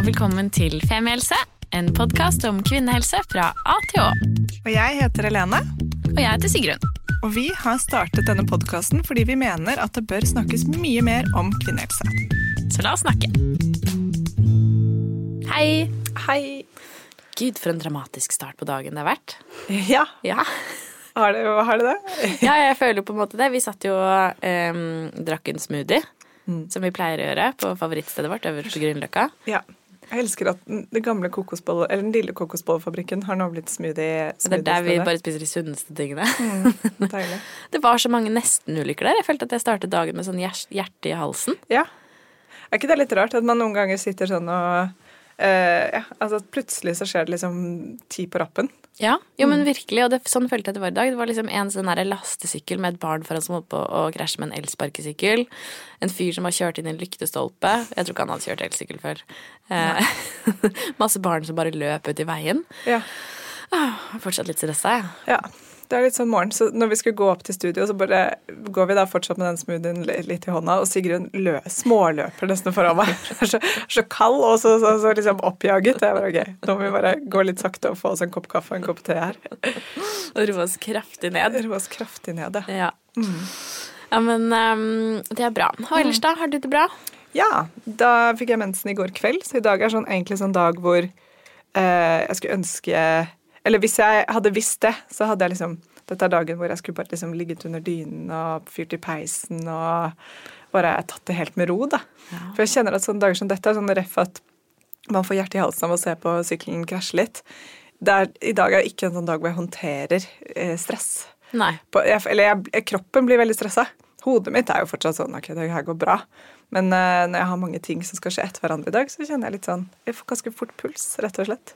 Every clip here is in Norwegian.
Og velkommen til Femihelse, en podkast om kvinnehelse fra A til Å. Og jeg heter Helene, Og jeg heter Sigrun. og vi har startet denne podkasten fordi vi mener at det bør snakkes mye mer om kvinnehelse. Så la oss snakke. Hei. Hei. Gud, for en dramatisk start på dagen det har vært. Ja, Ja, har det, har det det? ja jeg føler på en måte det. Vi satt jo og eh, drakk en smoothie, som vi pleier å gjøre på favorittstedet vårt øverst på Grünerløkka. Ja. Jeg elsker at den gamle kokosbolle, eller den lille kokosbollefabrikken har nå blitt smoothie. Det er der vi bare spiser de sunneste tingene. Deilig. Det var så mange nestenulykker der. Jeg følte at jeg startet dagen med sånn hjerte i halsen. Ja. Er ikke det litt rart at man noen ganger sitter sånn og Uh, ja, altså Plutselig så skjer det liksom ti på rappen. Ja, jo, men virkelig, og det, sånn følte jeg det var i dag. Det var liksom en sånn der lastesykkel med et barn foran som holdt på å krasje med en elsparkesykkel. En fyr som var kjørt inn i en lyktestolpe. Jeg tror ikke han hadde kjørt elsykkel før. Eh, masse barn som bare løp ut i veien. Ja. Ah, er fortsatt litt stressa, jeg. Ja, det er litt sånn morgen. Så når vi skulle gå opp til studio, så bare går vi da fortsatt med den smoothien litt i hånda, og Sigrun lø, småløper nesten foran meg. Er så, er så kald og så, så, så liksom oppjaget. Jeg bare, ok, Nå må vi bare gå litt sakte og få oss en kopp kaffe og en kopp te her. Og roe oss kraftig ned. Roe oss kraftig ned, ja. Ja. ja, men um, det er bra. Og ellers, da? Har du det bra? Ja, da fikk jeg mensen i går kveld, så i dag er sånn, egentlig sånn dag hvor uh, jeg skulle ønske Eller hvis jeg hadde visst det, så hadde jeg liksom Dette er dagen hvor jeg skulle bare liksom ligget under dynen og fyrt i peisen og bare tatt det helt med ro, da. For jeg kjenner at sånne dager som dette er sånn ref at man får hjertet i halsen av å se på sykkelen krasje litt. Er, I dag er ikke en sånn dag hvor jeg håndterer eh, stress på, jeg, eller jeg, kroppen blir veldig stressa. Hodet mitt er jo fortsatt sånn ok, det her går bra. Men eh, når jeg har mange ting som skal skje etter hverandre i dag, så kjenner jeg litt sånn Jeg får ganske fort puls, rett og slett.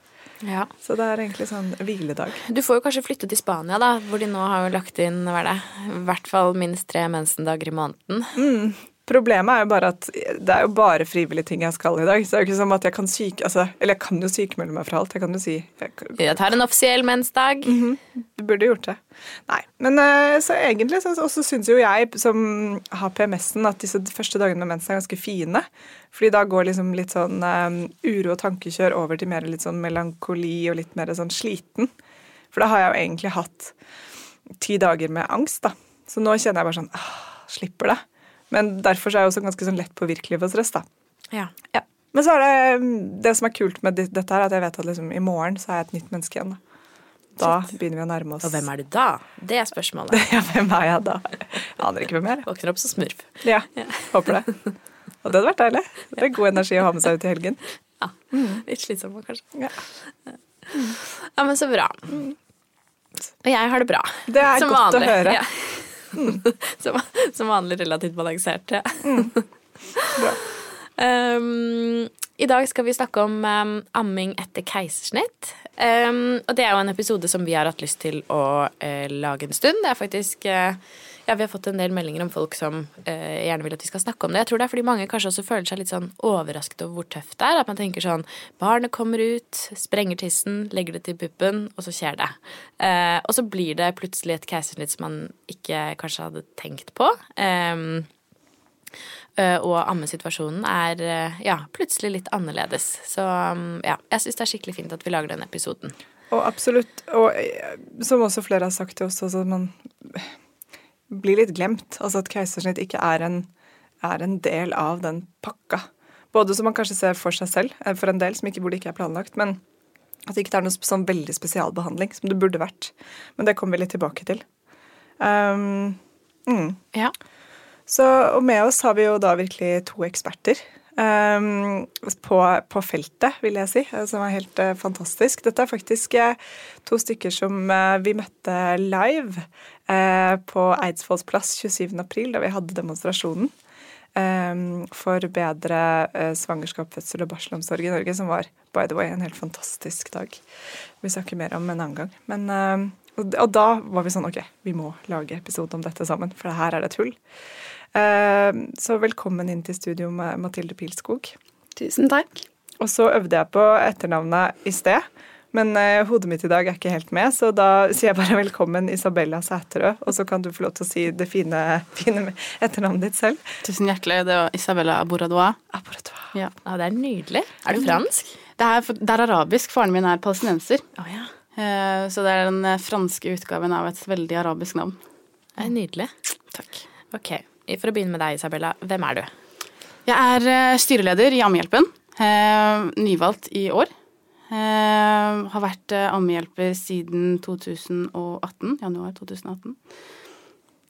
Ja. Så det er egentlig sånn hviledag. Du får jo kanskje flytte til Spania, da, hvor de nå har jo lagt inn hva er det, i hvert fall minst tre mensendager i måneden. Problemet er jo bare at det er jo bare frivillige ting jeg skal i dag. Så det er jo ikke som at jeg kan syke altså, Eller jeg kan jo sykemelde meg fra alt. Jeg kan jo si jeg, Jeg tar en offisiell mensdag. Du burde gjort det. Nei. Men eh, så egentlig så også syns jo jeg som har PMS-en, at disse første dagene med mensen er ganske fine. Fordi da går liksom litt sånn um, uro og tankekjør over til mer litt sånn melankoli og litt mer sånn sliten. For da har jeg jo egentlig hatt ti dager med angst, da. Så nå kjenner jeg bare sånn ah, Slipper det. Men derfor så er jeg også ganske sånn lett påvirkelig for stress, da. Ja. Ja. Men så er det mm, det som er kult med dette, her, at jeg vet at liksom, i morgen så er jeg et nytt menneske igjen. Da, da begynner vi å nærme oss Og hvem er du da? Det er spørsmålet. Ja, hvem er jeg da? Jeg aner ikke hvem jeg er. Våkner opp som smurf. Ja, håper det. Og det hadde vært deilig. Det er god energi å ha med seg ut i helgen. Ja. Litt slitsom, kanskje. Ja. Ja, men så bra. Og jeg har det bra. Det er Som godt vanlig. å høre. Ja. Som, som vanlig relativt balansert. Ja. Bra. Um, I dag skal vi snakke om um, amming etter keisersnitt. Um, og det er jo en episode som vi har hatt lyst til å uh, lage en stund. Det er faktisk eh, Ja, vi har fått en del meldinger om folk som eh, gjerne vil at vi skal snakke om det. Jeg tror det er fordi mange kanskje også føler seg litt sånn overrasket over hvor tøft det er. At man tenker sånn Barnet kommer ut, sprenger tissen, legger det til puppen, og så skjer det. Eh, og så blir det plutselig et keisersnitt som man ikke kanskje hadde tenkt på. Um, Eh, og ammesituasjonen er eh, ja, plutselig litt annerledes. Så um, ja, jeg syns det er skikkelig fint at vi lager den episoden. Og absolutt, og eh, som også flere har sagt til oss, altså man blir litt glemt. Altså at keisersnitt ikke er en, er en del av den pakka. Både som man kanskje ser for seg selv, eh, for en del som ikke burde ikke er planlagt, men at det ikke er noe sånn veldig spesialbehandling som det burde vært. Men det kommer vi litt tilbake til. Um, mm. Ja. Så, og med oss har vi jo da virkelig to eksperter på, på feltet, vil jeg si, eh, som er helt eh, fantastisk. Dette er faktisk eh, to stykker som vi møtte live på Eidsvolls plass 27. april, da vi hadde demonstrasjonen. um, for bedre svangerskap, fødsel og barselomsorg i Norge, som var by the way en helt fantastisk dag. Vi snakker mer om en annen gang. Men, og, og, da var vi sånn OK, vi må lage episode om dette sammen, for her er det tull. Uh, så velkommen inn til studio med Mathilde Pilskog. Tusen takk. Og så øvde jeg på etternavnet i sted. Men uh, hodet mitt i dag er ikke helt med, så da sier jeg bare velkommen Isabella Sæterø. Og så kan du få lov til å si det fine, fine etternavnet ditt selv. Tusen hjertelig. Det var Isabella Aboradoa. Aboradoa. Ja. ja. Det er nydelig. Er du fransk? Det er, det er arabisk. Faren min er palestinenser. Oh, ja. uh, så det er den eh, franske utgaven av et veldig arabisk navn. Det er nydelig. Takk. Ok, For å begynne med deg, Isabella. Hvem er du? Jeg er styreleder i Ammehjelpen. Uh, nyvalgt i år. Uh, har vært ammehjelper siden 2018. Januar 2018.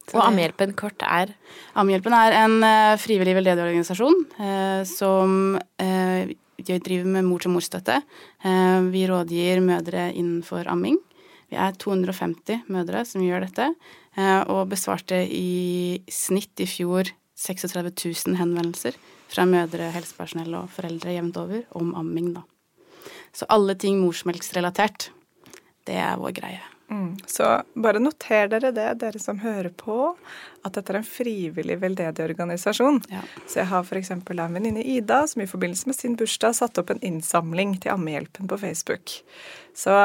Så og Ammehjelpen kort er? Ammehjelpen er en frivillig veldedig organisasjon som driver med mor-til-mor-støtte. vi rådgir mødre innenfor amming. Vi er 250 mødre som gjør dette, og besvarte i snitt i fjor 36 000 henvendelser fra mødre, helsepersonell og foreldre jevnt over om amming, da. Så alle ting morsmelksrelatert, det er vår greie. Mm. Så bare noter dere det, dere som hører på, at dette er en frivillig veldedig organisasjon. Ja. Så jeg har f.eks. en venninne Ida som i forbindelse med sin bursdag satte opp en innsamling til Ammehjelpen på Facebook. Så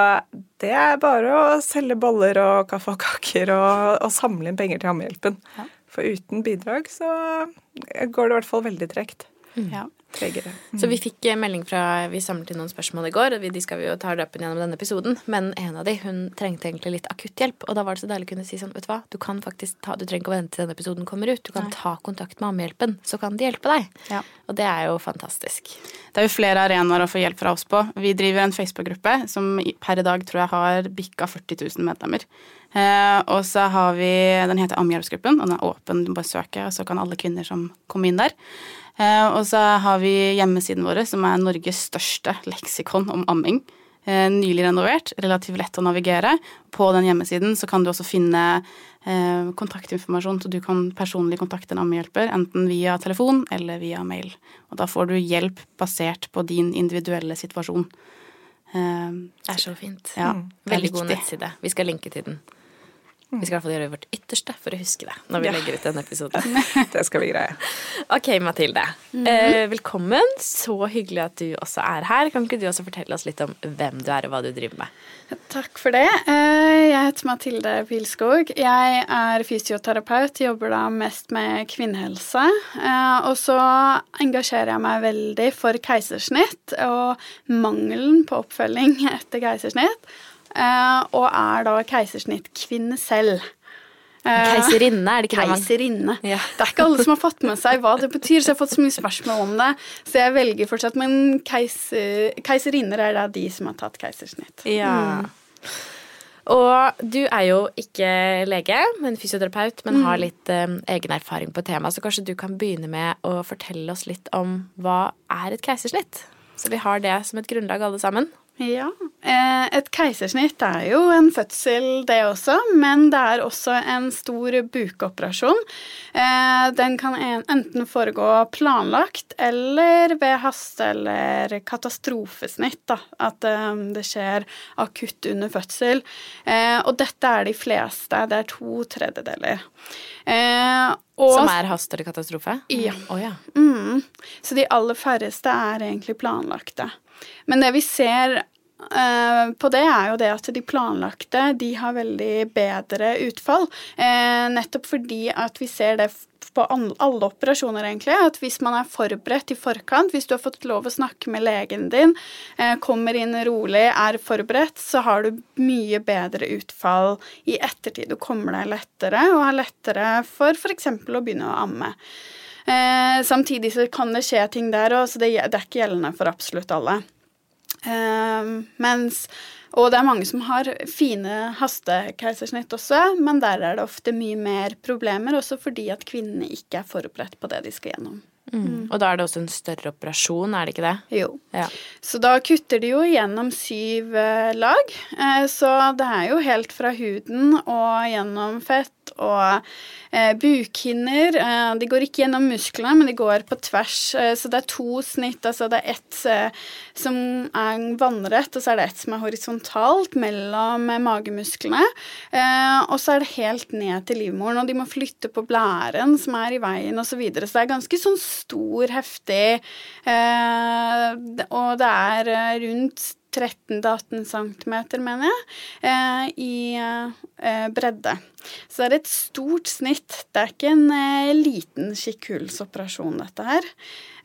det er bare å selge boller og kaffe og kaker og, og samle inn penger til Ammehjelpen. Ja. For uten bidrag så går det i hvert fall veldig tregt. Mm. Ja tregere. Mm. Så vi fikk eh, melding fra Vi samlet inn noen spørsmål i går, og de skal vi jo ta løpen gjennom denne episoden. Men en av de, hun trengte egentlig litt akutthjelp, og da var det så deilig å kunne si sånn, vet du hva, du kan faktisk ta Du trenger ikke å vente til denne episoden kommer ut. Du kan Nei. ta kontakt med Ammehjelpen, så kan de hjelpe deg. Ja. Og det er jo fantastisk. Det er jo flere arenaer å få hjelp fra oss på. Vi driver en Facebook-gruppe som per i dag tror jeg har bikka 40 000 medlemmer. Eh, og så har vi Den heter Ammehjelpsgruppen, og den er åpen. Du bare søker, så kan alle kvinner som kommer inn der. Eh, og så har vi hjemmesiden vår, som er Norges største leksikon om amming. Eh, nylig renovert, relativt lett å navigere. På den hjemmesiden så kan du også finne eh, kontaktinformasjon, så du kan personlig kontakte en ammehjelper, enten via telefon eller via mail. Og da får du hjelp basert på din individuelle situasjon. Det er så fint. Ja, mm. Veldig god nettside. Vi skal linke til den. Vi skal i hvert fall gjøre vårt ytterste for å huske det når vi ja. legger ut denne episoden. det skal vi greie. Ok, Mathilde. Mm eh, velkommen. Så hyggelig at du også er her. Kan ikke du også fortelle oss litt om hvem du er, og hva du driver med? Takk for det. Eh, jeg heter Mathilde Pilskog. Jeg er fysioterapeut, jobber da mest med kvinnehelse. Eh, og så engasjerer jeg meg veldig for keisersnitt og mangelen på oppfølging etter keisersnitt. Eh, og er da keisersnittkvinne selv. Eh, keiserinne, er det ikke det? Keiserinne. Ja. Det er ikke alle som har fått med seg hva det betyr, så jeg har fått så mye spørsmål om det. Så jeg velger fortsatt, men keiser, keiserinner er da de som har tatt keisersnitt. Ja. Mm. Og du er jo ikke lege, men fysioterapeut, men mm. har litt um, egen erfaring på temaet, så kanskje du kan begynne med å fortelle oss litt om hva er et keisersnitt? Så vi har det som et grunnlag, alle sammen. Ja. Eh, et keisersnitt er jo en fødsel, det også, men det er også en stor bukoperasjon. Eh, den kan enten foregå planlagt eller ved haste- eller katastrofesnitt. Da. At eh, det skjer akutt under fødsel. Og dette er de fleste. Det er to tredjedeler. Og, Som er haste eller katastrofe? Ja. Oh, ja. Mm. Så de aller færreste er egentlig planlagte. Men det vi ser på det, er jo det at de planlagte de har veldig bedre utfall. Uh, nettopp fordi at vi ser det på alle operasjoner, egentlig, at hvis man er forberedt i forkant, hvis du har fått lov å snakke med legen din, uh, kommer inn rolig, er forberedt, så har du mye bedre utfall i ettertid. Du kommer deg lettere og har lettere for f.eks. å begynne å amme. Eh, samtidig så kan det skje ting der òg, så det, er ikke gjeldende for absolutt alle. Eh, mens Og det er mange som har fine hastekeisersnitt også, men der er det ofte mye mer problemer, også fordi at kvinnene ikke er forberedt på det de skal gjennom. Mm. Mm. Og da er det også en større operasjon, er det ikke det? Jo. Ja. Så da kutter de jo gjennom syv eh, lag. Eh, så det er jo helt fra huden og gjennom fett og eh, bukhinner. Eh, de går ikke gjennom musklene, men de går på tvers. Eh, så det er to snitt. Altså det er ett eh, som er vannrett, og så er det ett som er horisontalt mellom eh, magemusklene. Eh, og så er det helt ned til livmoren, og de må flytte på blæren som er i veien, osv. Så, videre. så det er ganske sånn stor, heftig Og det er rundt 13-18 cm, mener jeg, eh, i eh, bredde. Så det er et stort snitt. Det er ikke en eh, liten kikkhullsoperasjon, dette her.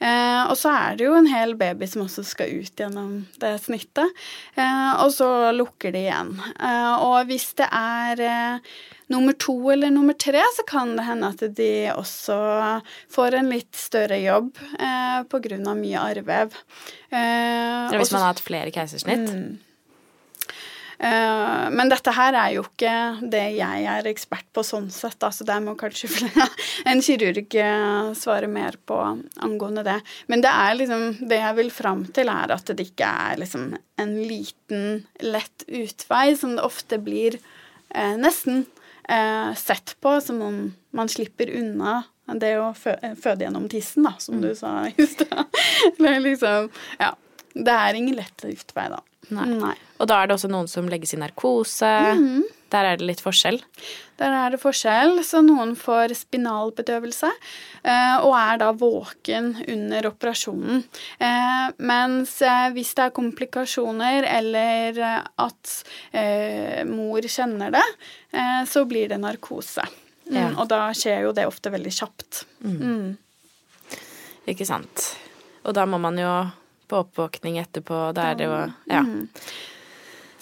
Og så er det jo en hel baby som også skal ut gjennom det snittet. og så lukker de igjen. og hvis det er nummer to eller nummer tre, så kan det hende at de også får en litt større jobb eh, pga. mye arrvev. Eh, hvis man har hatt flere keisersnitt? Mm. Uh, men dette her er jo ikke det jeg er ekspert på sånn sett, så der må kanskje en kirurg uh, svare mer på angående det. Men det er liksom Det jeg vil fram til, er at det ikke er liksom en liten, lett utvei, som det ofte blir eh, nesten sett på, som om man slipper unna det å føde gjennom tissen, da, som mm. du sa i stad. liksom Ja. Det er ingen lett utvei, da. Nei. Nei. Og da er det også noen som legges i narkose. Mm. Der er det litt forskjell? Der er det forskjell. Så noen får spinalbedøvelse eh, og er da våken under operasjonen. Eh, mens eh, hvis det er komplikasjoner eller at mor kjenner det, så blir det narkose. Mm, ja. Og da skjer jo det ofte veldig kjapt. Mm. Mm. Ikke sant. Og da må man jo på oppvåkning etterpå. Da er det jo Ja. Mm.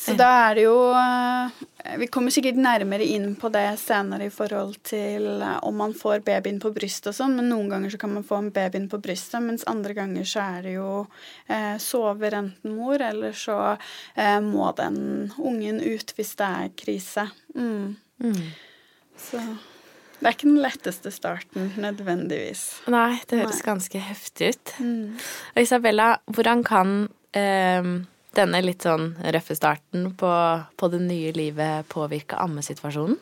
Så da er det jo eh, Vi kommer sikkert nærmere inn på det senere i forhold til eh, om man får babyen på brystet og sånn, men noen ganger så kan man få en babyen på brystet, mens andre ganger så er det jo eh, sover enten mor, eller så eh, må den ungen ut hvis det er krise. Mm. Mm. Så det er ikke den letteste starten, nødvendigvis. Nei, det høres Nei. ganske heftig ut. Mm. Isabella, hvordan kan eh, denne litt sånn røffe starten på, på det nye livet påvirke ammesituasjonen?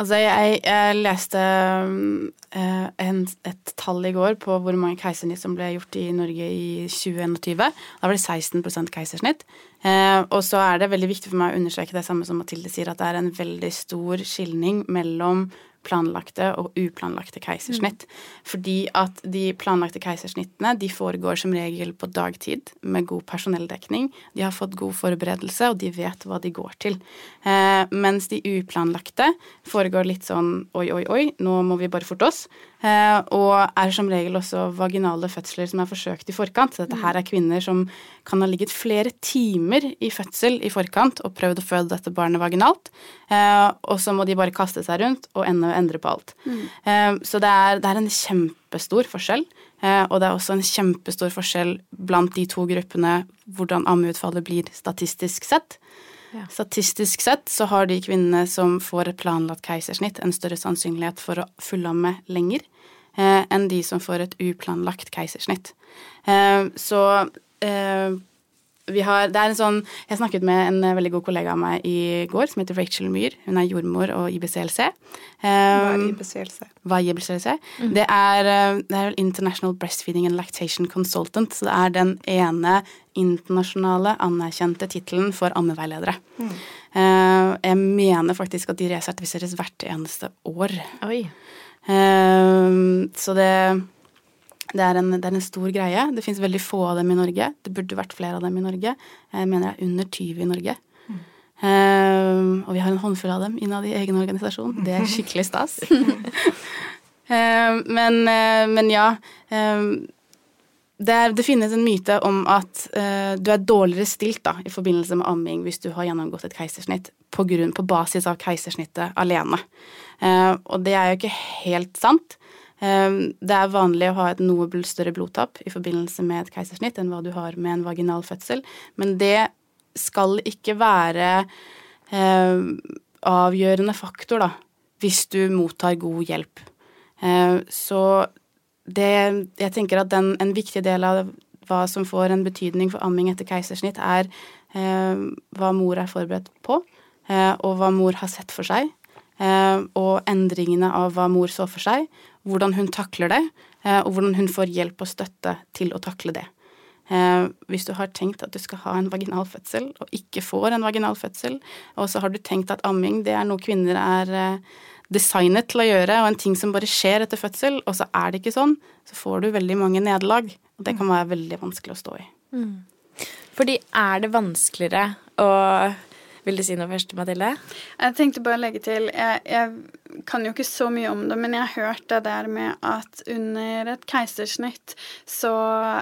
Altså, jeg, jeg leste eh, en, et tall i går på hvor mange keisersnitt som ble gjort i Norge i 2021. Da var det 16% keisersnitt. Uh, og så er det veldig viktig for meg å understreke det samme som Mathilde sier, at det er en veldig stor skilning mellom planlagte og uplanlagte keisersnitt. Mm. Fordi at de planlagte keisersnittene de foregår som regel på dagtid med god personelldekning. De har fått god forberedelse, og de vet hva de går til. Eh, mens de uplanlagte foregår litt sånn oi, oi, oi, nå må vi bare forte oss. Eh, og er som regel også vaginale fødsler som er forsøkt i forkant. Så dette her er kvinner som kan ha ligget flere timer i fødsel i forkant og prøvd å føde dette barnet vaginalt. Eh, og så må de bare kaste seg rundt og endre på alt. Mm. Eh, så det er, det er, en kjempestor forskjell. Og det er også en kjempestor forskjell blant de to gruppene hvordan ammeutfallet blir statistisk sett. Ja. Statistisk sett så har de kvinnene som får et planlagt keisersnitt, en større sannsynlighet for å fullamme lenger eh, enn de som får et uplanlagt keisersnitt. Eh, så eh, vi har, det er en sånn, Jeg snakket med en veldig god kollega av meg i går som heter Rachel Myhr. Hun er jordmor og IBCLC. Um, hva er IBCLC? Hva er IBCLC? Mm. Det, er, eh, det er International Breastfeeding and Lactation Consultant. Så det er den ene internasjonale anerkjente tittelen for ammeveiledere. Mm. Uh, jeg mener faktisk at de resertifiseres hvert eneste år. Oi. Uh, så det det er, en, det er en stor greie. Det fins veldig få av dem i Norge. Det burde vært flere av dem i Norge. Jeg mener det er under 20 i Norge. Mm. Um, og vi har en håndfull av dem innad i egen organisasjon. Det er skikkelig stas. um, men, uh, men, ja. Um, det, er, det, finnes en myte om at uh, du er dårligere stilt da, i forbindelse med amming hvis du har gjennomgått et keisersnitt på, grunn, på basis av keisersnittet alene. Uh, og det er jo ikke helt sant. Ehm, det er vanlig å ha et noe større blodtap i forbindelse med et keisersnitt enn hva du har med en vaginal fødsel, men det skal ikke være eh, avgjørende faktor, da, hvis du mottar god hjelp. Eh, så det Jeg tenker at den, en viktig del av hva som får en betydning for amming etter keisersnitt, er eh, hva mor er forberedt på, og hva mor har sett for seg eh, og endringene av hva mor så for seg, hvordan hun takler det, eh, og hvordan hun får hjelp og støtte til å takle det. Eh, hvis du har tenkt at du skal ha en vaginal fødsel, og ikke får en vaginal fødsel, og så har du tenkt at amming det er noe kvinner er eh, designet til å gjøre, og en ting som bare skjer etter fødsel, og så er det ikke sånn, så får du veldig mange nederlag. Og det kan være veldig vanskelig å stå i. Fordi er det vanskeligere å Vil du si noe først, Mathilde? Jeg tenkte bare å legge til jeg, jeg kan jo ikke så mye om det, men jeg har hørt det der med at under et keisersnitt så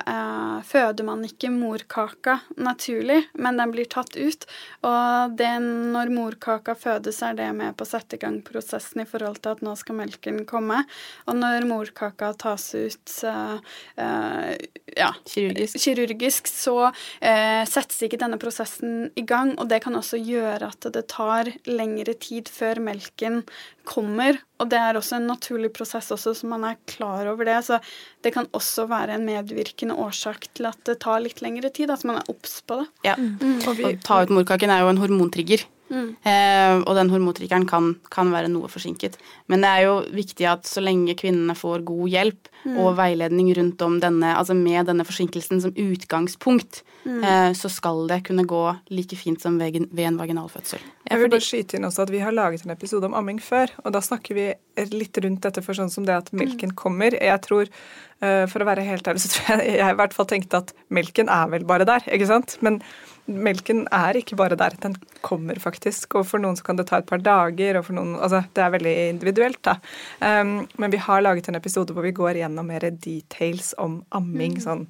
eh, føder man ikke morkaka naturlig, men den blir tatt ut. Og det når morkaka fødes, er det med på å sette i gang prosessen i forhold til at nå skal melken komme. Og når morkaka tas ut eh, eh, ja, Kirurgisk. kirurgisk, så eh, settes ikke denne prosessen i gang, og det kan også gjøre at det tar lengre tid før melken kommer. Og det er også en naturlig prosess også, så man er klar over det. Så det kan også være en medvirkende årsak til at det tar litt lengre tid. At man er obs på det. Ja. Og vi, Å ta ut morkaken er jo en hormontrigger. Mm. Eh, og den hormontrikkeren kan, kan være noe forsinket. Men det er jo viktig at så lenge kvinnene får god hjelp og veiledning rundt om denne, altså med denne forsinkelsen som utgangspunkt, eh, så skal det kunne gå like fint som ved, ved en vaginal fødsel. jeg vil bare skyte inn også at Vi har laget en episode om amming før, og da snakker vi litt rundt dette for sånn som det at melken kommer. Jeg tror, eh, For å være helt ærlig, så tror jeg jeg i hvert fall tenkte at melken er vel bare der. ikke sant? Men melken er ikke bare der, den kommer faktisk. Og for noen så kan det ta et par dager, og for noen Altså, det er veldig individuelt, da. Um, men vi har laget en episode hvor vi går gjennom mer details om amming, sånn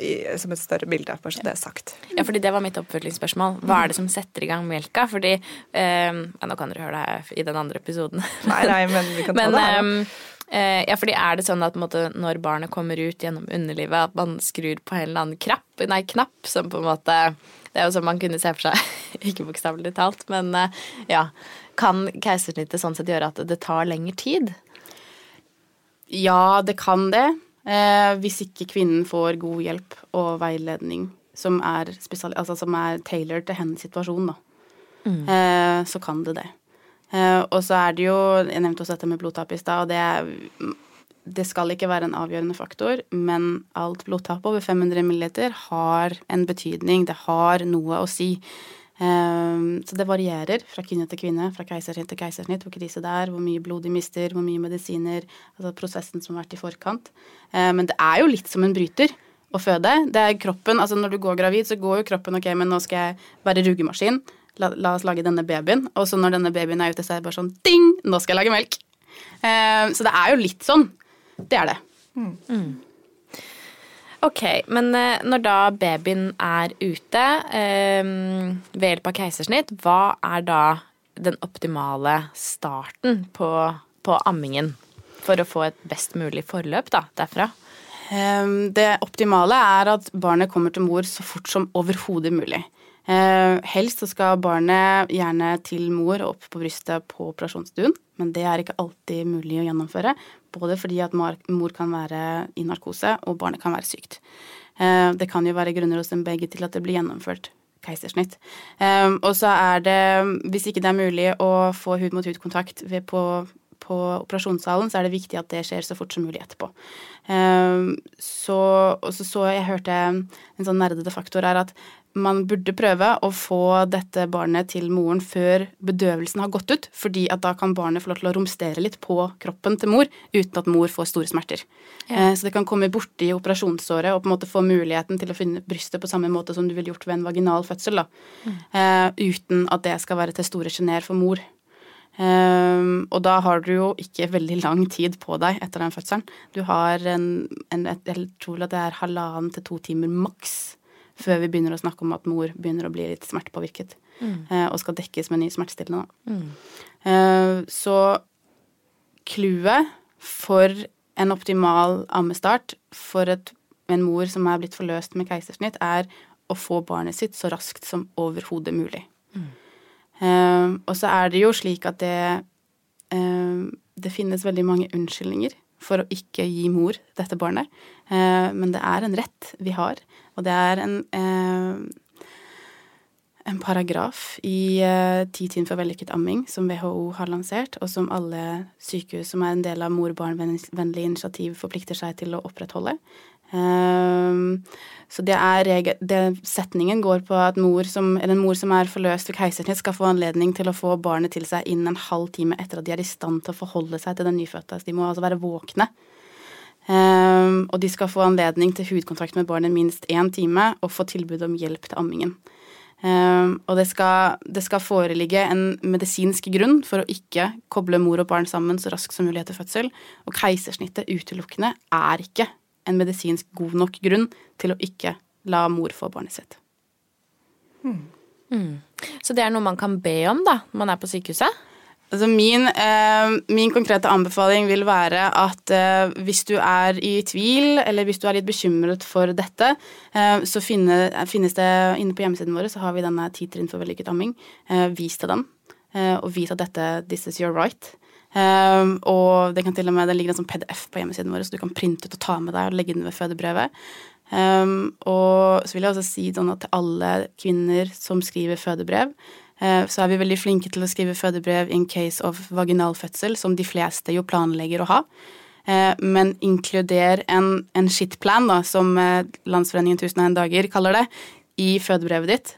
i, som et større bilde, bare så det er sagt. Ja, fordi det var mitt oppfølgingsspørsmål. Hva er det som setter i gang melka? Fordi um, ja, Nå kan dere høre det her i den andre episoden. Nei, nei, men vi kan ta Men det her. da. Eh, ja, fordi er det sånn at måte, når barnet kommer ut gjennom underlivet, at man skrur på en eller annen knapp, nei, knapp som på en måte Det er jo som man kunne se for seg, ikke bokstavelig talt, men eh, ja. Kan keisersnittet sånn sett gjøre at det tar lengre tid? Ja, det kan det. Eh, hvis ikke kvinnen får god hjelp og veiledning som er, spesial, altså som er tailored til hennes situasjon, da. Eh, så kan det det. Eh, og så er det jo Jeg nevnte også dette med blodtap i stad, og det det skal ikke være en avgjørende faktor, men alt blodtap over 500 ml har en betydning. Det har noe å si. Ehm, så det varierer fra kvinne til kvinne, fra keisersnitt til keisersnitt, hvor krise det er, hvor mye blod de mister, hvor mye medisiner, altså prosessen som har vært i forkant. Eh, men det er jo litt som en bryter å føde. Det er kroppen, altså Når du går gravid, så går jo kroppen ok, men nå skal jeg være rugemaskin. La, la oss lage denne babyen. Og så når denne babyen er ute, så er det bare sånn ding! Nå skal jeg lage melk. Eh, så det er jo litt sånn. Det er det. Ok, men eh, når da babyen er ute eh, ved hjelp av keisersnitt, hva er da den optimale starten på, på ammingen? For å få et best mulig forløp da, derfra? Ehm, Det optimale er at barnet kommer til mor så fort som overhodet mulig. Eh, Helst så skal barnet gjerne til mor og opp på brystet på operasjonsstuen, men det er ikke alltid mulig å gjennomføre. Både fordi at mor kan være i narkose, og barnet kan være sykt. Eh, Det kan jo være grunner hos dem begge til at det blir gjennomført keisersnitt. Um, og så er det, hvis ikke det er mulig å få hud-mot-hud-kontakt på, på operasjonssalen, så er det viktig at det skjer så fort som mulig etterpå. Så så jeg hørte en sånn nerdete faktor er at man burde prøve å få dette barnet til moren før bedøvelsen har gått ut, fordi at da kan barnet få lov til å romstere litt på kroppen til mor uten at mor får store smerter. Ja. Så det kan komme borti operasjonsåret og på en måte få muligheten til å finne brystet på samme måte som du ville gjort ved en vaginal fødsel, da. Mm. uten at det skal være til store sjener for mor. Um, og da har du jo ikke veldig lang tid på deg etter den fødselen. Du har en, en Jeg tror at det er halvannen til to timer maks før vi begynner å snakke om at mor begynner å bli litt smertepåvirket mm. og skal dekkes med ny smertestillende. da. Eh, så clouet for en optimal ammestart for et, en mor som er blitt forløst med keisersnitt, er å få barnet sitt så raskt som overhodet mulig. Eh, og så er det jo slik at det eh, Det finnes veldig mange unnskyldninger for å ikke gi mor dette barnet. Eh, men det er en rett vi har, og det er en eh, en paragraf i uh, Ti for vellykket amming, som WHO har lansert, og som alle sykehus som er en del av mor-barn-vennlig initiativ, forplikter seg til å opprettholde. Um, så det er det, setningen går på at mor som, en mor som er forløst ved keisersnitt, skal få anledning til å få barnet til seg innen en halv time etter at de er i stand til å forholde seg til den nyfødte. Så de må altså være våkne. Um, og de skal få anledning til hudkontakt med barnet minst én time og få tilbud om hjelp til ammingen. Um, og det skal, det skal, foreligge en medisinsk grunn for å ikke koble mor og barn sammen så raskt som mulig etter fødsel. Og keisersnittet utelukkende er ikke en medisinsk god nok grunn til å ikke la mor få barnet sitt. Mm. Mm. Så det er noe man kan be om da, når man er på sykehuset? Altså min, eh, min, konkrete anbefaling vil være at eh, hvis du er i tvil, eller hvis du er litt bekymret for dette, eh, så finne, finnes det inne på hjemmesiden vår så har vi denne ti trinn for vellykket amming. Eh, vis til dem, eh, og vis at dette this is your right. Um, og det kan til og med, det ligger en sånn PDF på hjemmesiden vår, så du kan printe ut og ta med deg og legge den ved fødebrevet. Um, og så vil jeg også si sånn at til alle kvinner som skriver fødebrev, uh, så er vi veldig flinke til å skrive fødebrev in case of vaginal fødsel, som de fleste jo planlegger å ha. Uh, men inkluder en, en shitplan, da, som uh, Landsforeningen 1001 dager kaller det, i fødebrevet ditt.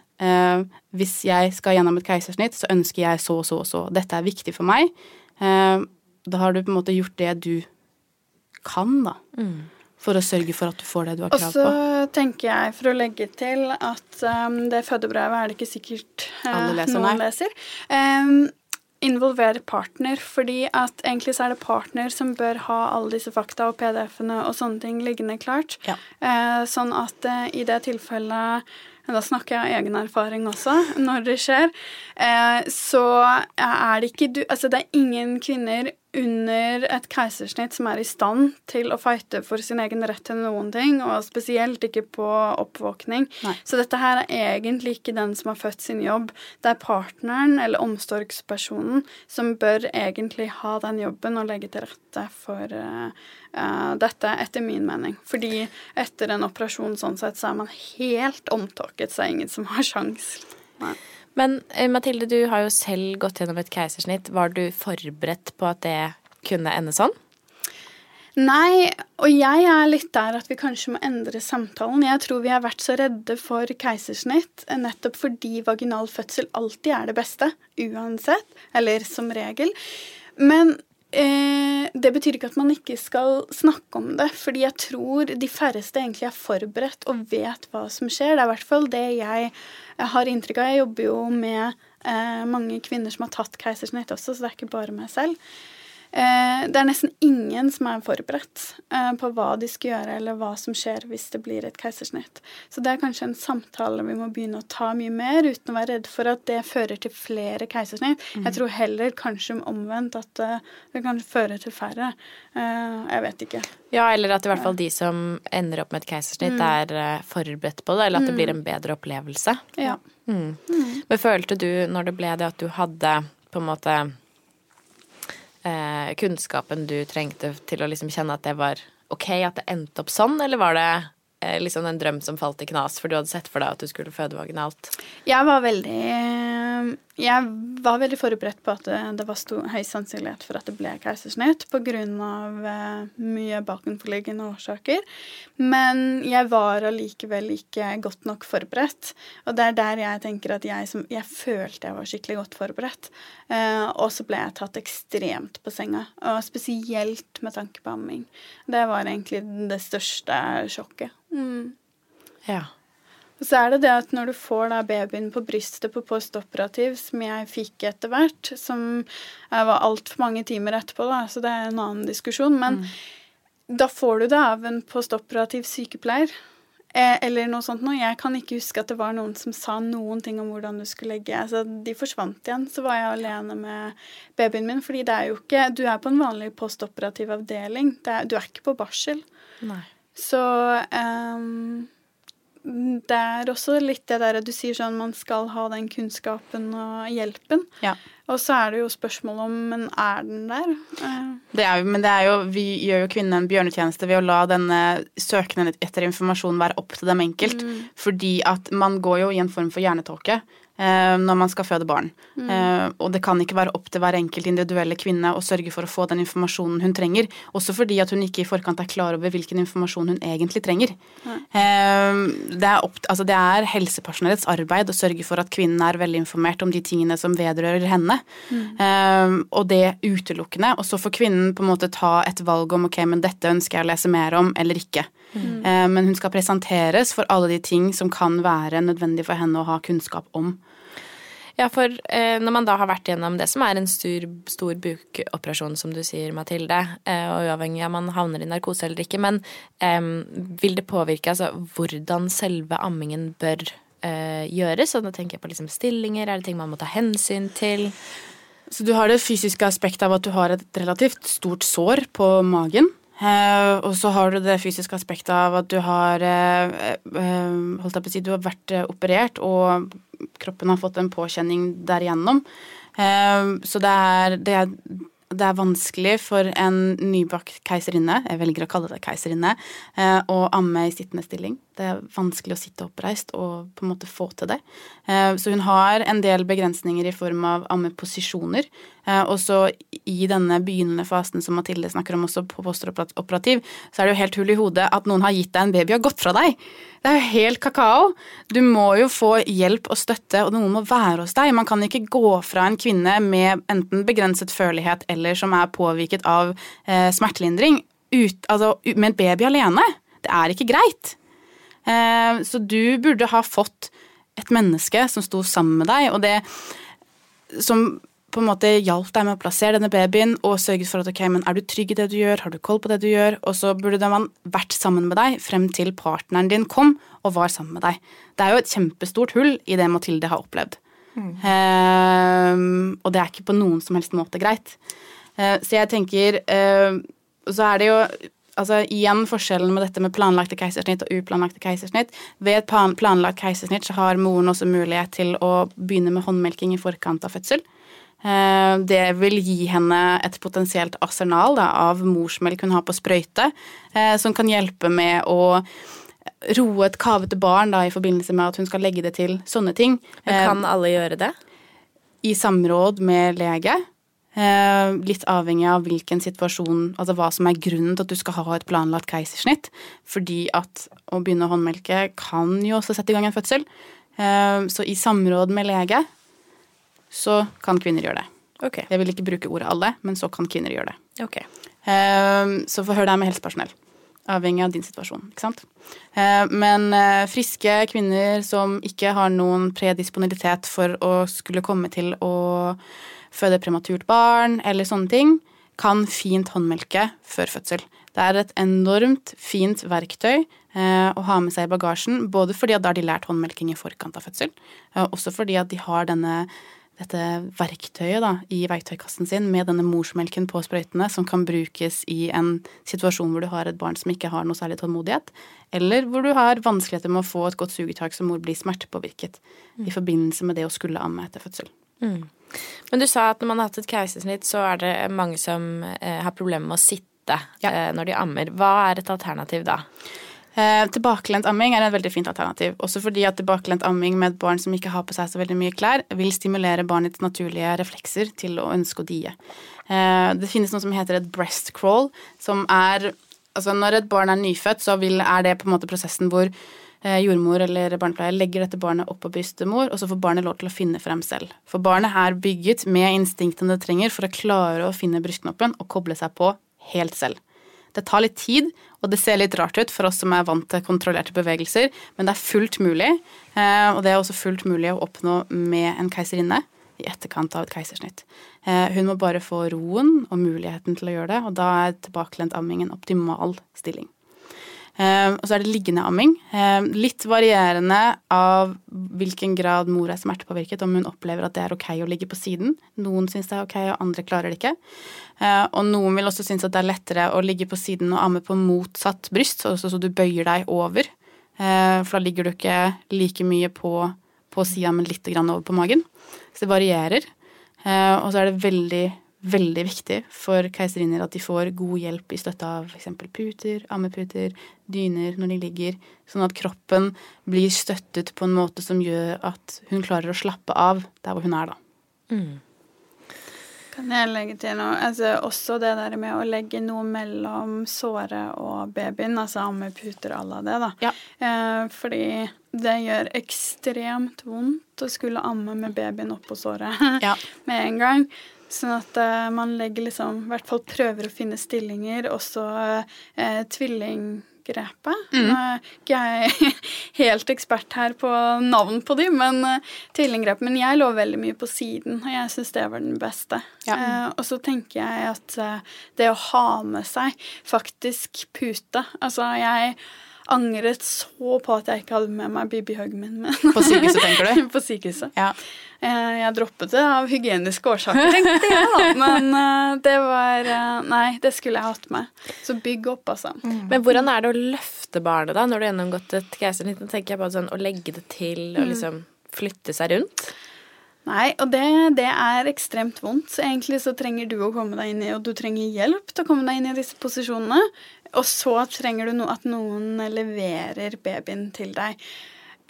hvis jeg skal gjennom et keisersnitt, så ønsker jeg så og så og så. Dette er viktig for meg. Eh, da har du på en måte gjort det du kan, da. Mm. For å sørge for at du får det du har krav på. Og så tenker jeg, for å legge til, at um, det fødebrevet er det ikke sikkert uh, leser, noen nei. leser. Um, involvere partner, fordi at egentlig så er det partner som bør ha alle disse fakta og PDF-ene og sånne ting liggende klart. Ja. Uh, sånn at uh, i det tilfellet da snakker jeg av egen erfaring også, når det skjer, eh, så er det ikke du Altså, det er ingen kvinner under et keisersnitt som er i stand til å fighte for sin egen rett til noen ting, og spesielt ikke på oppvåkning. Nei. Så dette her er egentlig ikke den som har født sin jobb. Det er partneren eller omsorgspersonen som bør egentlig ha den jobben og legge til rette for uh, uh, dette, etter min mening. Fordi etter en operasjon sånn sett, så er man helt omtåket, så er ingen som har sjans. Nei. Men eh, Mathilde, du har jo selv gått gjennom et keisersnitt. Var du forberedt på at det kunne ende sånn? Nei, og jeg er litt der at vi kanskje må endre samtalen. Jeg tror vi har vært så redde for keisersnitt nettopp fordi vaginal fødsel alltid er det beste. Uansett. Eller som regel. Men eh, det betyr ikke at man ikke skal snakke om det. Fordi jeg tror de færreste egentlig er forberedt og vet hva som skjer. Det er i hvert fall det jeg har inntrykk av Jeg jobber jo med eh, mange kvinner som har tatt keisersnitt også, så det er ikke bare meg selv. Eh, det er nesten ingen som er forberedt eh, på hva de skal gjøre, eller hva som skjer hvis det blir et keisersnitt. Så det er kanskje en samtale vi må begynne å ta mye mer, uten å være redd for at det fører til flere keisersnitt. Jeg tror heller kanskje omvendt at uh, det kan føre til færre. Jeg vet ikke. Ja, eller at i hvert fall de som ender opp med et keisersnitt, mm. er forberedt på det, eller at det blir mm. en bedre opplevelse. Ja. Mm. mm. Men følte du når det ble det at du hadde på en måte eh, kunnskapen du trengte til å liksom kjenne at det var ok at det endte opp sånn, eller var det eh, liksom en drøm som falt i knas, for du hadde sett for deg at du skulle føde vaginalt? Jeg var veldig jeg var veldig forberedt på at det, var stor, høy sannsynlighet for at det ble keisersnitt pga. Uh, mye bakenforliggende årsaker. Men jeg var allikevel ikke godt nok forberedt. Og det er der jeg tenker at jeg, som, jeg følte jeg var skikkelig godt forberedt. Og så ble jeg tatt ekstremt på senga. Og spesielt med tanke på amming. Det var egentlig det største sjokket. Mm. Ja. Og så er det det at når du får da babyen på brystet på postoperativ, som jeg fikk etter hvert, som jeg var altfor mange timer etterpå, da, så det er en annen diskusjon, men mm. da får du det av en postoperativ sykepleier. Eh, eller noe sånt noe. Jeg kan ikke huske at det var noen som sa noen ting om hvordan du skulle legge. Altså, de forsvant igjen. Så var jeg alene med babyen min. Fordi det er jo ikke Du er på en vanlig postoperativ avdeling. Er, du er ikke på barsel. Nei. Så um, det er også litt det der du sier sånn man skal ha den kunnskapen og hjelpen. Ja. Og så er det jo spørsmål om men er den der? Eh. Det er, men det er jo, vi gjør jo kvinnen en bjørnetjeneste ved å la denne søkende etter informasjon være opp til dem enkelt. Mm. Fordi at man går jo i en form for hjernetåke. Eh, når man skal føde barn. Eh, og det kan ikke være opp til hver enkelt individuelle kvinne å sørge for å få den informasjonen hun trenger. Også fordi at hun ikke i forkant er klar over hvilken informasjon hun egentlig trenger. Eh, det, er opp, altså det er helsepersonellets arbeid å sørge for at kvinnen er veldig informert om de tingene som vedrører henne. Eh, og det utelukkende. Og så får kvinnen på en måte ta et valg om ok, men dette ønsker jeg å lese mer om, eller ikke. Eh, men hun skal presenteres for alle de ting som kan være nødvendig for henne å ha kunnskap om. Ja, for eh, når man da har vært gjennom det som er en stor, stor bukoperasjon, som du sier, Mathilde, eh, og uavhengig av om man havner i narkose eller ikke, men eh, vil det påvirke altså hvordan selve ammingen bør eh, gjøres? Og da tenker jeg på liksom stillinger, er det ting man må ta hensyn til? Så du har det fysiske aspektet av at du har et relativt stort sår på magen. Eh, og så har du det fysiske aspektet av at du har uh, holdt jeg på å si, du har vært operert, og kroppen har fått en påkjenning derigjennom. Så det er, det, er, det er vanskelig for en nybakt keiserinne, jeg velger å kalle det keiserinne, å amme i sittende stilling. Det er vanskelig å sitte oppreist og på en måte få til det. Eh, Så hun har en del begrensninger i form av ammeposisjoner. Eh, Og så i denne begynnende fasen som Mathilde snakker om også på postoperativ, så er det jo helt hull i hodet at noen har gitt deg en baby og gått fra deg. Det er jo helt kakao. Du må jo få hjelp og støtte, og noen må være hos deg. Man kan ikke gå fra en kvinne med enten begrenset følelighet eller som er påvirket av eh, smertelindring ut, altså, med en baby alene. Det er ikke greit. Eh, så du burde ha fått et menneske som sto sammen med deg, og det som på en måte hjalp deg med å plassere denne babyen og sørget for at ok, men er du trygg i det du gjør, har du koll på det du gjør, og så burde man vært sammen med deg frem til partneren din kom og var sammen med deg. Det er jo et kjempestort hull i det Mathilde har opplevd. Eh, og det er ikke på noen som helst måte greit. Uh, så jeg tenker uh, Så er det jo altså igjen forskjellen med dette med planlagte keisersnitt og uplanlagte keisersnitt. Ved et plan- planlagt keisersnitt så har moren også mulighet til å begynne med håndmelking i forkant av fødsel. Eh, Det vil gi henne et potensielt arsenal da, av morsmelk hun har på sprøyte, eh, som kan hjelpe med å roe et kavete barn da, i forbindelse med at hun skal legge det til sånne ting. Men Eh, kan alle gjøre det? i samråd med lege. Eh, litt avhengig av hvilken situasjon, altså hva som er grunnen til at du skal ha et planlagt keisersnitt. Fordi at å begynne å håndmelke kan jo også sette i gang en fødsel. Eh, så i samråd med lege så kan kvinner gjøre det. Okay. Jeg vil ikke bruke ordet alle, men så kan kvinner gjøre det. Okay. Eh, Så forhør deg med helsepersonell. Avhengig av din situasjon. ikke sant? Men friske kvinner som ikke har noen predisponibilitet for å skulle komme til å føde prematurt barn eller sånne ting, kan fint håndmelke før fødsel. Det er et enormt fint verktøy eh, å ha med seg i bagasjen, både fordi at da har de lært håndmelking i forkant av fødsel, eh, også fordi at de har denne dette verktøyet da, i verktøykassen sin med denne morsmelken på sprøytene som kan brukes i en situasjon hvor du har et barn som ikke har noe særlig tålmodighet, eller hvor du har vanskeligheter med å få et godt sugetak som mor blir smertepåvirket i forbindelse med det å skulle amme etter fødsel. Men du sa at når man har hatt et keisersnitt, så er det mange som eh, har problemer med å sitte Ja. eh, når de ammer. Hva er et alternativ da? Eh, tilbakelent amming er et veldig fint alternativ. Også fordi at tilbakelent amming med et barn som ikke har på seg så veldig mye klær, vil stimulere barnets naturlige reflekser til å ønske å die. Eh, det finnes noe som heter et breast crawl, som er Altså når et barn er nyfødt, så vil, er det på en måte prosessen hvor jordmor eller barnepleier legger dette barnet opp på brystemor, og så får barnet lov til å finne frem selv. For barnet er bygget med instinktene det trenger for å klare å finne brystknoppen og koble seg på helt selv. Det tar litt tid, og det ser litt rart ut for oss som er vant til kontrollerte bevegelser, men det er fullt mulig. eh, Og det er også fullt mulig å oppnå med en keiserinne i etterkant av et keisersnitt. Eh, Hun må bare få roen og muligheten til å gjøre det, og da er tilbakelent amming en optimal stilling. Eh, Og så er det liggende amming. Eh, Litt varierende av hvilken grad mor er smertepåvirket, om hun opplever at det er ok å ligge på siden. Noen syns det er ok, og andre klarer det ikke. Eh, Og noen vil også synes at det er lettere å ligge på siden og amme på motsatt bryst, så, du bøyer deg over. For da ligger du ikke like mye på, på sida, men litt over på magen. Så det varierer. Og så er det veldig, veldig viktig for keiserinner at de får god hjelp i støtte av f.eks. puter, ammeputer, dyner når de ligger, sånn at kroppen blir støttet på en måte som gjør at hun klarer å slappe av der hvor hun er, da. Kan jeg legge til noe? Altså, også det der med å legge noe mellom såret og babyen, altså ammeputer à la det, da. Ja. Eh, fordi det gjør ekstremt vondt å skulle amme med babyen oppå såret Ja. med en gang. Sånn at uh, man legger liksom I hvert fall prøver å finne stillinger, også eh, tvillinggrepet. Nå er ikke jeg helt ekspert her på navn på de, men eh, tvillinggrep. Men jeg lå veldig mye på siden, og jeg syns det var den beste. Ja. Og så tenker jeg at det å ha med seg faktisk pute Altså, jeg angret så på at jeg ikke hadde med meg BB-huggen min. Men På sykehuset, tenker du? på sykehuset. Ja. Eh, Jeg droppet det av hygieniske årsaker, tenkte jeg da. Men eh, det var eh, Nei, det skulle jeg hatt med. Så bygg opp, altså. Men hvordan er det å løfte barnet da, når du har gjennomgått et keisersnitt? Tenker jeg på sånn å legge det til og liksom flytte seg rundt. Nei, og det, det er ekstremt vondt. Så egentlig så trenger du å komme deg inn i, og du trenger hjelp til å komme deg inn i disse posisjonene. Og så trenger du no, at noen leverer babyen til deg.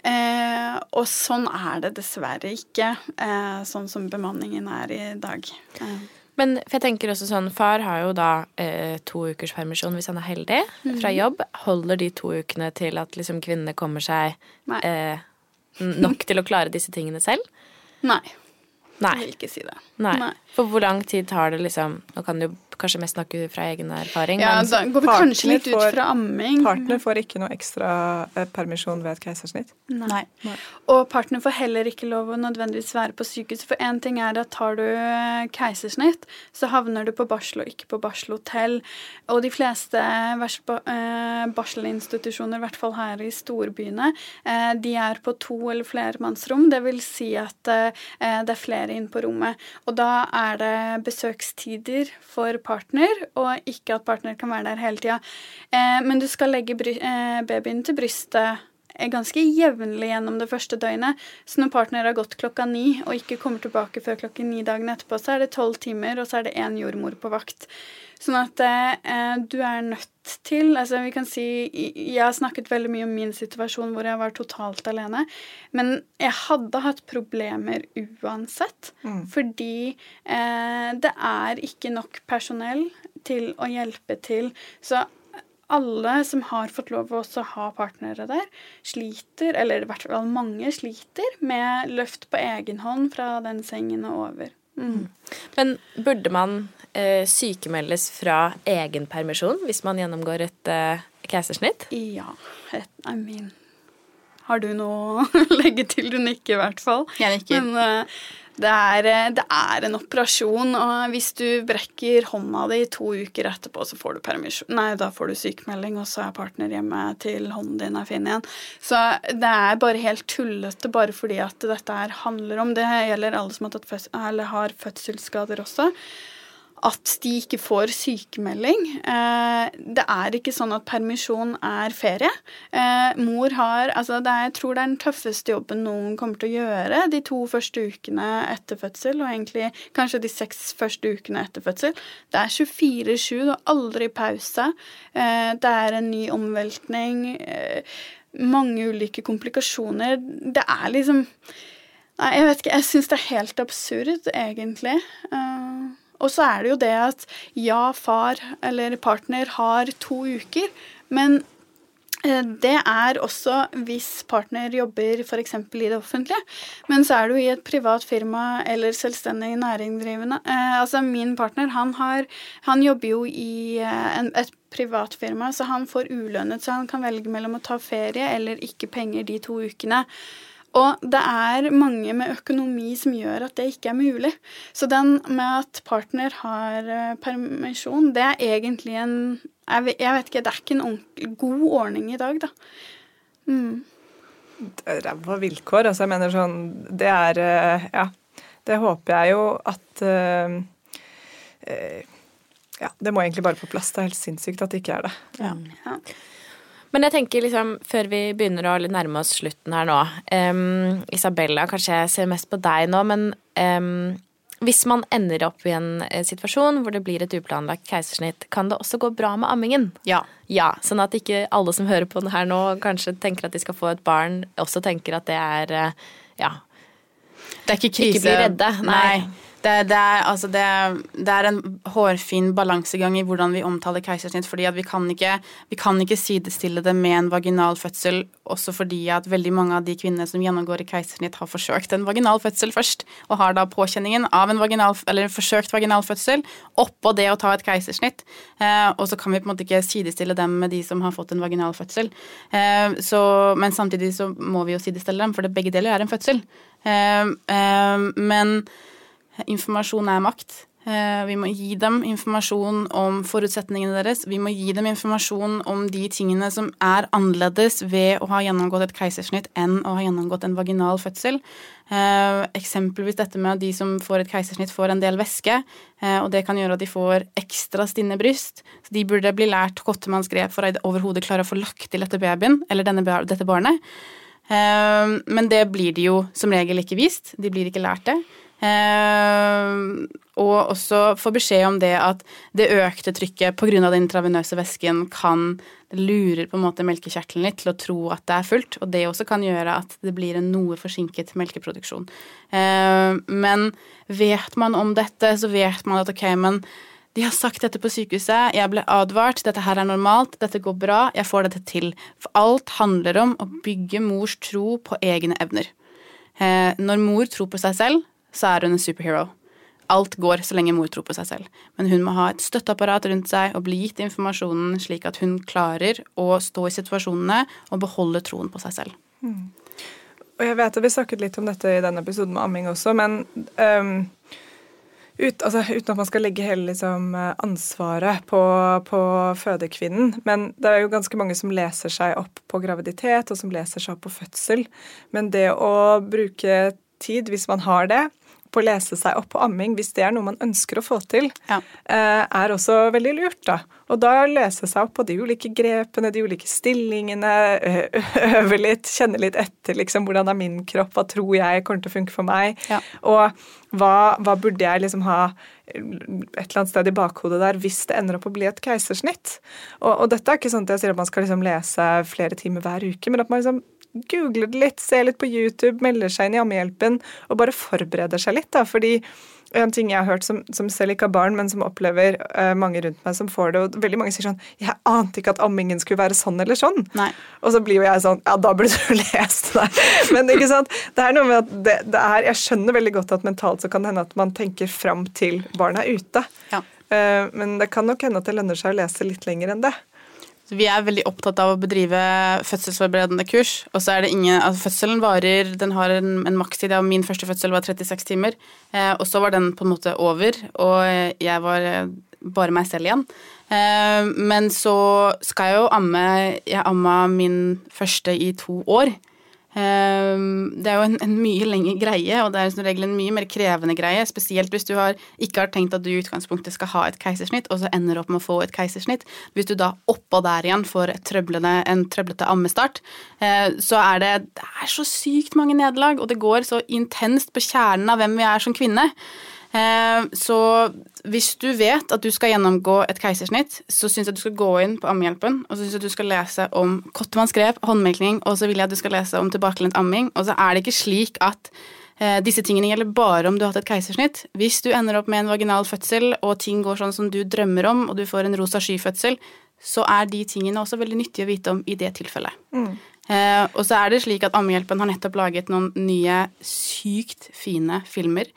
Eh, og sånn er det dessverre ikke, eh, sånn som bemanningen er i dag. Eh. Men for jeg tenker også sånn, far har jo da eh, to ukers permisjon hvis han er heldig fra jobb. Holder de to ukene til at liksom kvinnene kommer seg eh, nok til å klare disse tingene selv? Nei, Nei. jeg vil ikke si det. Nei. Nei. For hvor lang tid tar det liksom Nå kan du kanskje mest snakke fra egen erfaring, Ja, da går vi kanskje litt ut fra amming. Partner får ikke noe ekstra eh, permisjon ved et keisersnitt. Nei. Og partner får heller ikke lov å nødvendigvis være på sykehus. For én ting er at tar du eh, keisersnitt, så havner du på barsel og ikke på barselhotell. Og de fleste vers- ba- eh, barselinstitusjoner, i hvert fall her i storbyene, eh, de er på to eller flermannsrom. Det vil si at det er flere inn på rommet. Og da er det besøkstider for partner, og ikke at partner kan være der hele tida. Eh, men du skal legge eh, babyen til brystet ganske jevnlig gjennom det første døgnet. Så når partner har gått klokka ni og ikke kommer tilbake før klokken ni dagen etterpå, så er det tolv timer, og så er det én jordmor på vakt. Sånn at eh, du er nødt til Altså, vi kan si Jeg har snakket veldig mye om min situasjon hvor jeg var totalt alene. Men jeg hadde hatt problemer uansett. Fordi eh, det er ikke nok personell til å hjelpe til. Så alle som har fått lov å ha partnere der, sliter, eller i hvert fall mange sliter, med løft på egen hånd fra den sengen og over. Mm. Men burde man eh, sykemeldes fra egen permisjon hvis man gjennomgår et eh, keisersnitt? Ja. et- I mean Har du noe å legge til? Du nikker i hvert fall. Jeg nikker. Men eh, det, er, eh, det er en operasjon, og hvis du brekker hånda di to uker etterpå, så får du permisjon. Nei, da får du sykemelding, og så er partner hjemme til hånden din er fin igjen. Så det er bare helt tullete bare fordi at dette her handler om Det gjelder alle som har, tatt føds eller har fødselsskader også at de ikke får sykemelding. Eh, det er ikke sånn at permisjon er ferie. Eh, mor har Altså, er, jeg tror det er den tøffeste jobben noen kommer til å gjøre de to første ukene etter fødsel, og egentlig kanskje de seks første ukene etter fødsel. Det er 24-7, du har aldri pause. Eh, det er en ny omveltning. Mange ulike komplikasjoner. Det er liksom Nei, jeg vet ikke. Jeg syns det er helt absurd, egentlig. Og så er det jo det at ja, far eller partner har to uker, men eh, det er også hvis partner jobber f.eks. i det offentlige. Men så er du i et privat firma eller selvstendig næringsdrivende. Eh, altså min partner, han, har, han jobber jo i eh, en, et privat firma, så han får ulønnet, så han kan velge mellom å ta ferie eller ikke penger de to ukene. Og det er mange med økonomi som gjør at det ikke er mulig. Så den med at partner har eh, permisjon, det er egentlig en jeg vet, ikke, det er ikke en god ordning i dag, da. Mm. ræva vilkår. Altså, jeg mener sånn Det er eh, Ja. Det håper jeg jo at uh, uh, Ja, det må egentlig bare på plass. Det er helt sinnssykt at det ikke er det. Ja. Ja. Men jeg tenker liksom, før vi begynner å nærme oss slutten her nå um, Isabella, kanskje jeg ser mest på deg nå, men um, hvis man ender opp i en eh, situasjon hvor det blir et uplanlagt keisersnitt, kan det også gå bra med ammingen? Ja. Ja, Sånn at ikke alle som hører på den her nå, kanskje tenker at de skal få et barn, også tenker at det er eh, ja, Det er ikke krise. Ikke bli redde, nei. Det, det, er, altså det, det er en hårfin balansegang i hvordan vi omtaler keisersnitt. fordi vi kan, ikke, vi kan ikke sidestille det med en vaginal fødsel, også fordi at veldig mange av de kvinnene som gjennomgår i keisersnitt, har forsøkt en vaginal fødsel først, og har da påkjenningen av en, vaginal, eller en forsøkt vaginal fødsel oppå det å ta et keisersnitt. Eh, og så kan vi på en måte ikke sidestille dem med de som har fått en vaginal fødsel. Eh, så, men samtidig så må vi jo sidestille dem, for begge deler er en fødsel. Eh, eh men Informasjon er makt. Eh, vi må gi dem informasjon om forutsetningene deres. Vi må gi dem informasjon om de tingene som er annerledes ved å ha gjennomgått et keisersnitt enn å ha gjennomgått en vaginal fødsel. Eh, eksempelvis dette med at de som får et keisersnitt, får en del væske, eh, og det kan gjøre at de får ekstra stinne bryst. Så de burde bli lært kottemannsgrep for å overhodet klare å få lagt til dette babyen, eller denne, dette barnet. Men det blir de jo som regel ikke vist. De blir ikke lært det. Uh, og også få beskjed om det at det økte trykket pga. den intravenøse væsken kan lurer på en måte melkekjertelen litt til å tro at det er fullt, og det også kan gjøre at det blir en noe forsinket melkeproduksjon. Uh, men vet man om dette, så vet man at ok, men de har sagt dette på sykehuset, jeg ble advart, dette her er normalt, dette går bra, jeg får dette til. For alt handler om å bygge mors tro på egne evner. Uh, når mor tror på seg selv, så er hun en superhero. Alt går så lenge mor tror på seg selv. Men hun må ha et støtteapparat rundt seg og bli gitt informasjonen slik at hun klarer å stå i situasjonene og beholde troen på seg selv. Mm. Og jeg vet at Vi snakket litt om dette i denne episoden med amming også, men um, ut, altså, uten at man skal legge hele liksom, ansvaret på, på, fødekvinnen. Men det er jo ganske mange som leser seg opp på graviditet, og som leser seg opp på fødsel. Men det å bruke tid, hvis man har det, på å lese seg opp på amming, hvis det er noe man ønsker å få til, ja. Eh, er også veldig lurt. da. Og da lese seg opp på de ulike grepene, de ulike stillingene, øve litt, kjenne litt etter liksom, hvordan er min kropp, hva tror jeg kommer til å funke for meg, ja. og hva, hva, burde jeg liksom ha et eller annet sted i bakhodet der hvis det ender opp å bli et keisersnitt. Og, og dette er ikke sånn at jeg sier at man skal liksom lese flere timer hver uke, men at man liksom googler det litt, ser litt på YouTube, melder seg inn i Ammehjelpen og bare forbereder seg litt. da, fordi en ting jeg har hørt som, som selv ikke har barn, men som opplever uh, mange rundt meg som får det, og veldig mange sier sånn 'Jeg ante ikke at ammingen skulle være sånn eller sånn.' Nei. Og så blir jo jeg sånn 'Ja, da burde du lest det'. Men ikke sant? det er noe med at det, det, er Jeg skjønner veldig godt at mentalt så kan det hende at man tenker fram til barnet er ute. Ja. Uh, men det kan nok hende at det lønner seg å lese litt lenger enn det. Vi er veldig opptatt av å bedrive fødselsforberedende kurs. Og så er det ingen, altså Fødselen varer, den har en, en makstid. Ja, min første fødsel var 36 timer. Eh, og så var den på en måte over, og jeg var eh, bare meg selv igjen. Eh, men så skal jeg jo amme Jeg amma min første i to år. Ehm, det er jo en, en, mye lengre greie, og det er som regel en mye mer krevende greie. Spesielt hvis du har, ikke har tenkt at du i utgangspunktet skal ha et keisersnitt, og så ender opp med å få et keisersnitt. Hvis du da oppå der igjen får en trøblete ammestart, eh, så er det, det er så sykt mange nederlag, og det går så intenst på kjernen av hvem vi er som kvinne. Eh, så hvis du vet at du skal gjennomgå et keisersnitt, så syns jeg du skal gå inn på Ammehjelpen, og så syns jeg du skal lese om kottemannsgrep, håndmelking, og så vil jeg at du skal lese om tilbakelent amming. Og så er det ikke slik at eh, disse tingene gjelder bare om du har hatt et keisersnitt. Hvis du ender opp med en vaginal fødsel, og ting går sånn som du drømmer om, og du får en rosa sky-fødsel, så er de tingene også veldig nyttige å vite om i det tilfellet. Mm. Eh, og så er det slik at Ammehjelpen har nettopp laget noen nye sykt fine filmer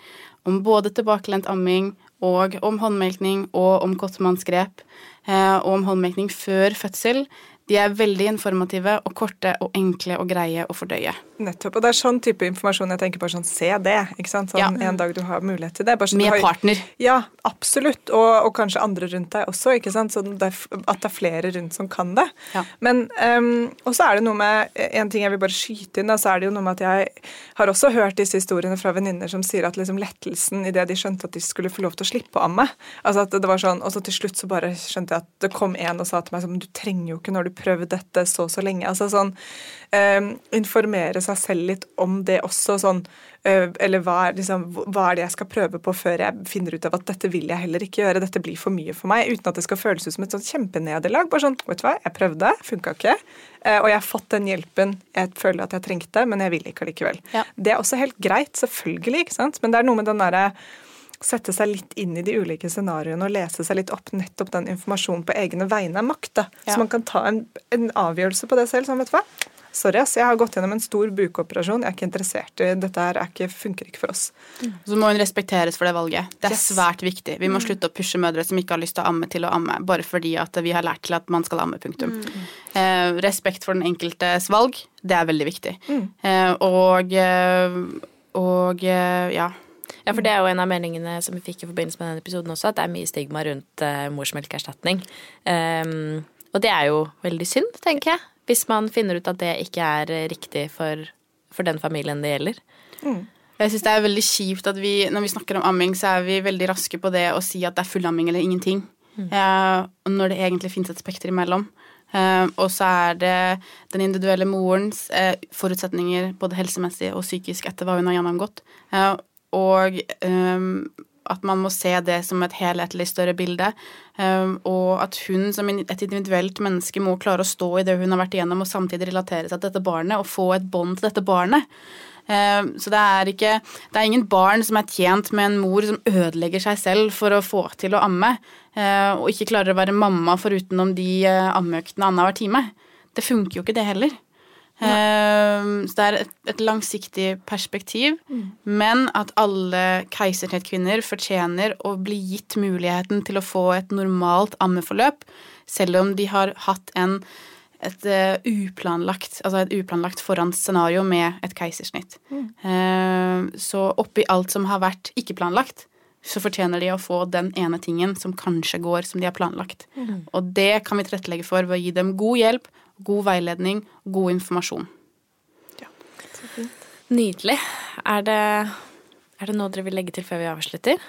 om både tilbakelent amming og om håndmelkning og om kottemannsgrep eh, og om håndmelkning før fødsel. De er veldig informative og korte og enkle og greie å fordøye. Nettopp. Og det er sånn type informasjon jeg tenker på. sånn, Se det. ikke sant? Sånn, ja. En dag du har mulighet til det. Sånn, Med har, partner. Ja, absolutt. Og, og, kanskje andre rundt deg også. ikke sant? Sånn det er, at det er flere rundt som kan det. Ja. Men um, Og så er det noe med En ting jeg vil bare skyte inn, da, så er det jo noe med at jeg har også hørt disse historiene fra venninner som sier at liksom lettelsen idet de skjønte at de skulle få lov til å slippe å amme altså at det var sånn, Og så til slutt så bare skjønte jeg at det kom en og sa til meg sånn Du trenger jo ikke når du prøvd dette så så lenge. altså sånn eh, Informere seg selv litt om det også, sånn eh, Eller hva er, liksom, hva er det jeg skal prøve på før jeg finner ut av at dette vil jeg heller ikke gjøre, dette blir for mye for meg, uten at det skal føles ut som et sånn kjempenederlag. Bare sånn, vet du hva, jeg prøvde, funka ikke, eh, og jeg har fått den hjelpen jeg føler at jeg trengte, men jeg vil ikke allikevel. Ja. Det er også helt greit, selvfølgelig, ikke sant, men det er noe med den derre sette seg litt inn i de ulike scenarioene og lese seg litt opp nettopp den informasjonen på egne vegne er makt. da. Ja. Så man kan ta en, en avgjørelse på det selv. Sånn, vet du hva? Sorry, ass, jeg har gått gjennom en stor bukoperasjon. Jeg er ikke interessert i dette her. Er ikke, funker ikke for oss. Så må hun respekteres for det valget. Det er Yes. svært viktig. Vi må slutte å pushe mødre som ikke har lyst til å amme, til å amme, bare fordi at vi har lært til at man skal amme, punktum. Eh, respekt for den enkeltes valg, det er veldig viktig. Eh, og eh, og eh, ja. Ja, for det er jo en av meldingene som vi fikk i forbindelse med denne episoden også, at det er mye stigma rundt uh, morsmelkerstatning. Um, og det er jo veldig synd, tenker jeg, hvis man finner ut at det ikke er eh, riktig for, for den familien det gjelder. Jeg synes det er veldig kjipt at vi, når vi snakker om amming, så er vi veldig raske på det å si at det er fullamming eller ingenting. Mm. Uh, når det egentlig finnes et spekter imellom. Uh, og så er det den individuelle morens uh, forutsetninger både helsemessig og psykisk etter hva hun har gjennomgått. Eh, og um, at man må se det som et helhetlig større bilde. Um, og at hun som et individuelt menneske må klare å stå i det hun har vært igjennom, og samtidig relatere seg til dette barnet og få et bånd til dette barnet. Um, Så det er ikke Det er ingen barn som er tjent med en mor som ødelegger seg selv for å få til å amme, eh, og ikke klarer å være mamma forutenom de eh, ammeøktene annenhver time. Det funker jo ikke, det heller. Eh, Så det er et, et langsiktig perspektiv, men at alle keisersnittkvinner fortjener å bli gitt muligheten til å få et normalt ammeforløp, selv om de har hatt en et uh, uplanlagt, altså et uplanlagt forhåndsscenario med et keisersnitt. Eh, så oppi alt som har vært ikke planlagt, så fortjener de å få den ene tingen som kanskje går som de har planlagt. Og det kan vi tilrettelegge for ved å gi dem god hjelp, god veiledning, god informasjon. Ja, Nydelig. Er det, er det noe dere vil legge til før vi avslutter?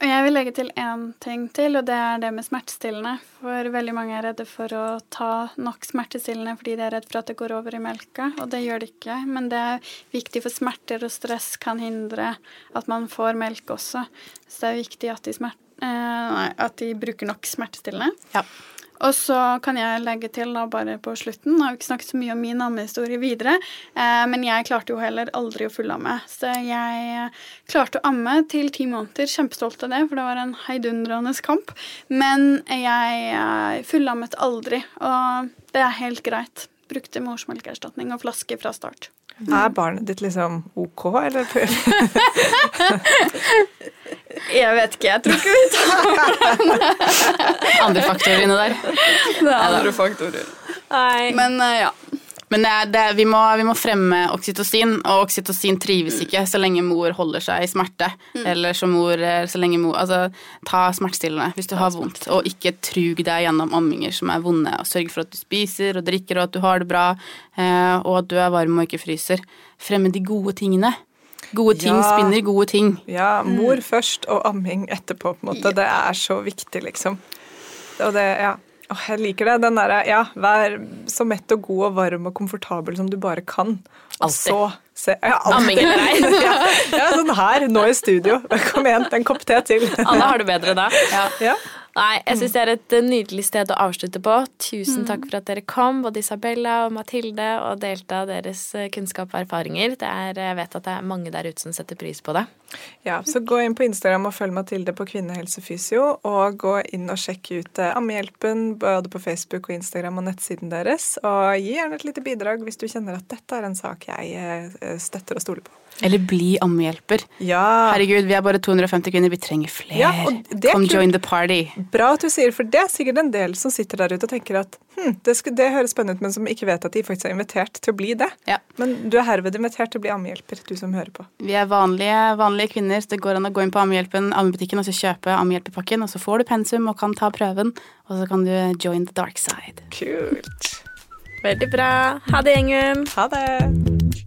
Jeg vil legge til én ting til, og det er det med smertestillende. For veldig mange er redde for å ta nok smertestillende fordi de er redd for at det går over i melka, og det gjør det ikke. Men det er viktig, for smerter og stress kan hindre at man får melk også. Så det er viktig at de, smert, eh, nei, at de bruker nok smertestillende. Ja. Og så kan jeg legge til da bare på slutten, jeg har ikke snakket så mye om min ammehistorie videre, eh, men jeg klarte jo heller aldri å fullamme. Så jeg eh, klarte å amme til ti måneder, kjempestolt av det, for det var en heidundrende kamp. Men jeg eh, fullammet aldri, og det er helt greit. Brukte morsmelkerstatning og flaske fra start. Er barnet ditt liksom ok, eller? Jeg vet ikke, jeg tror ikke vi tar Andre faktorer inne der. det er andre faktorer. Nei. Men eh, ja. Men det er, det er, vi, må, vi må fremme oksytocin, og oksytocin trives ikke så lenge mor holder seg i smerte. Eller så mor eh, så lenge mor Altså, ta smertestillende hvis du har vondt, og ikke trug deg gjennom amminger som er vonde. Og sørg for at du spiser og drikker, og at du har det bra, eh, og at du er varm og ikke fryser. Fremme de gode tingene. Gode ting Ja. spinner gode ting. Ja, mor først og amming etterpå, på en måte. Det er så viktig, liksom. Og det, ja. Åh, jeg liker det. Den derre ja, vær så mett og god og varm og komfortabel som du bare kan. Og Alltid. så se, ja. Amming eller ei. ja, ja, sånn her, nå i studio. Kom igjen, en kopp te til. Alle har det bedre da. Ja. Nei, jeg syns det er et eh, nydelig sted å avslutte på. Tusen takk for at dere kom, både Isabella og Mathilde, og delte av deres eh, kunnskap og erfaringer. Det er, jeg vet at det er mange der ute som setter pris på det. Ja, så gå inn på Instagram og følg Mathilde på Kvinnehelsefysio, og gå inn og sjekk ut eh, Ammehjelpen både på Facebook og Instagram og nettsiden deres. Og gi gjerne et lite bidrag hvis du kjenner at dette er en sak jeg eh, støtter og stoler på. Eller bli ammehjelper. Ja, Herregud, vi er bare 250 kvinner, vi trenger flere. Ja, Come kult. join the party. bra at du sier, for det er sikkert en del som sitter der ute og tenker at hm, det, skulle, det høres spennende ut, men som ikke vet at de faktisk er invitert til å bli det. Ja. Men du er herved invitert til å bli ammehjelper, du som hører på. Vi er vanlige, vanlige kvinner, så det går an å gå inn på Ammehjelpen, ammebutikken, og så kjøpe ammehjelpepakken, og så får du pensum og kan ta prøven, og så kan du join the dark side. Kult. Veldig bra. Ha det, gjengen. Ha det.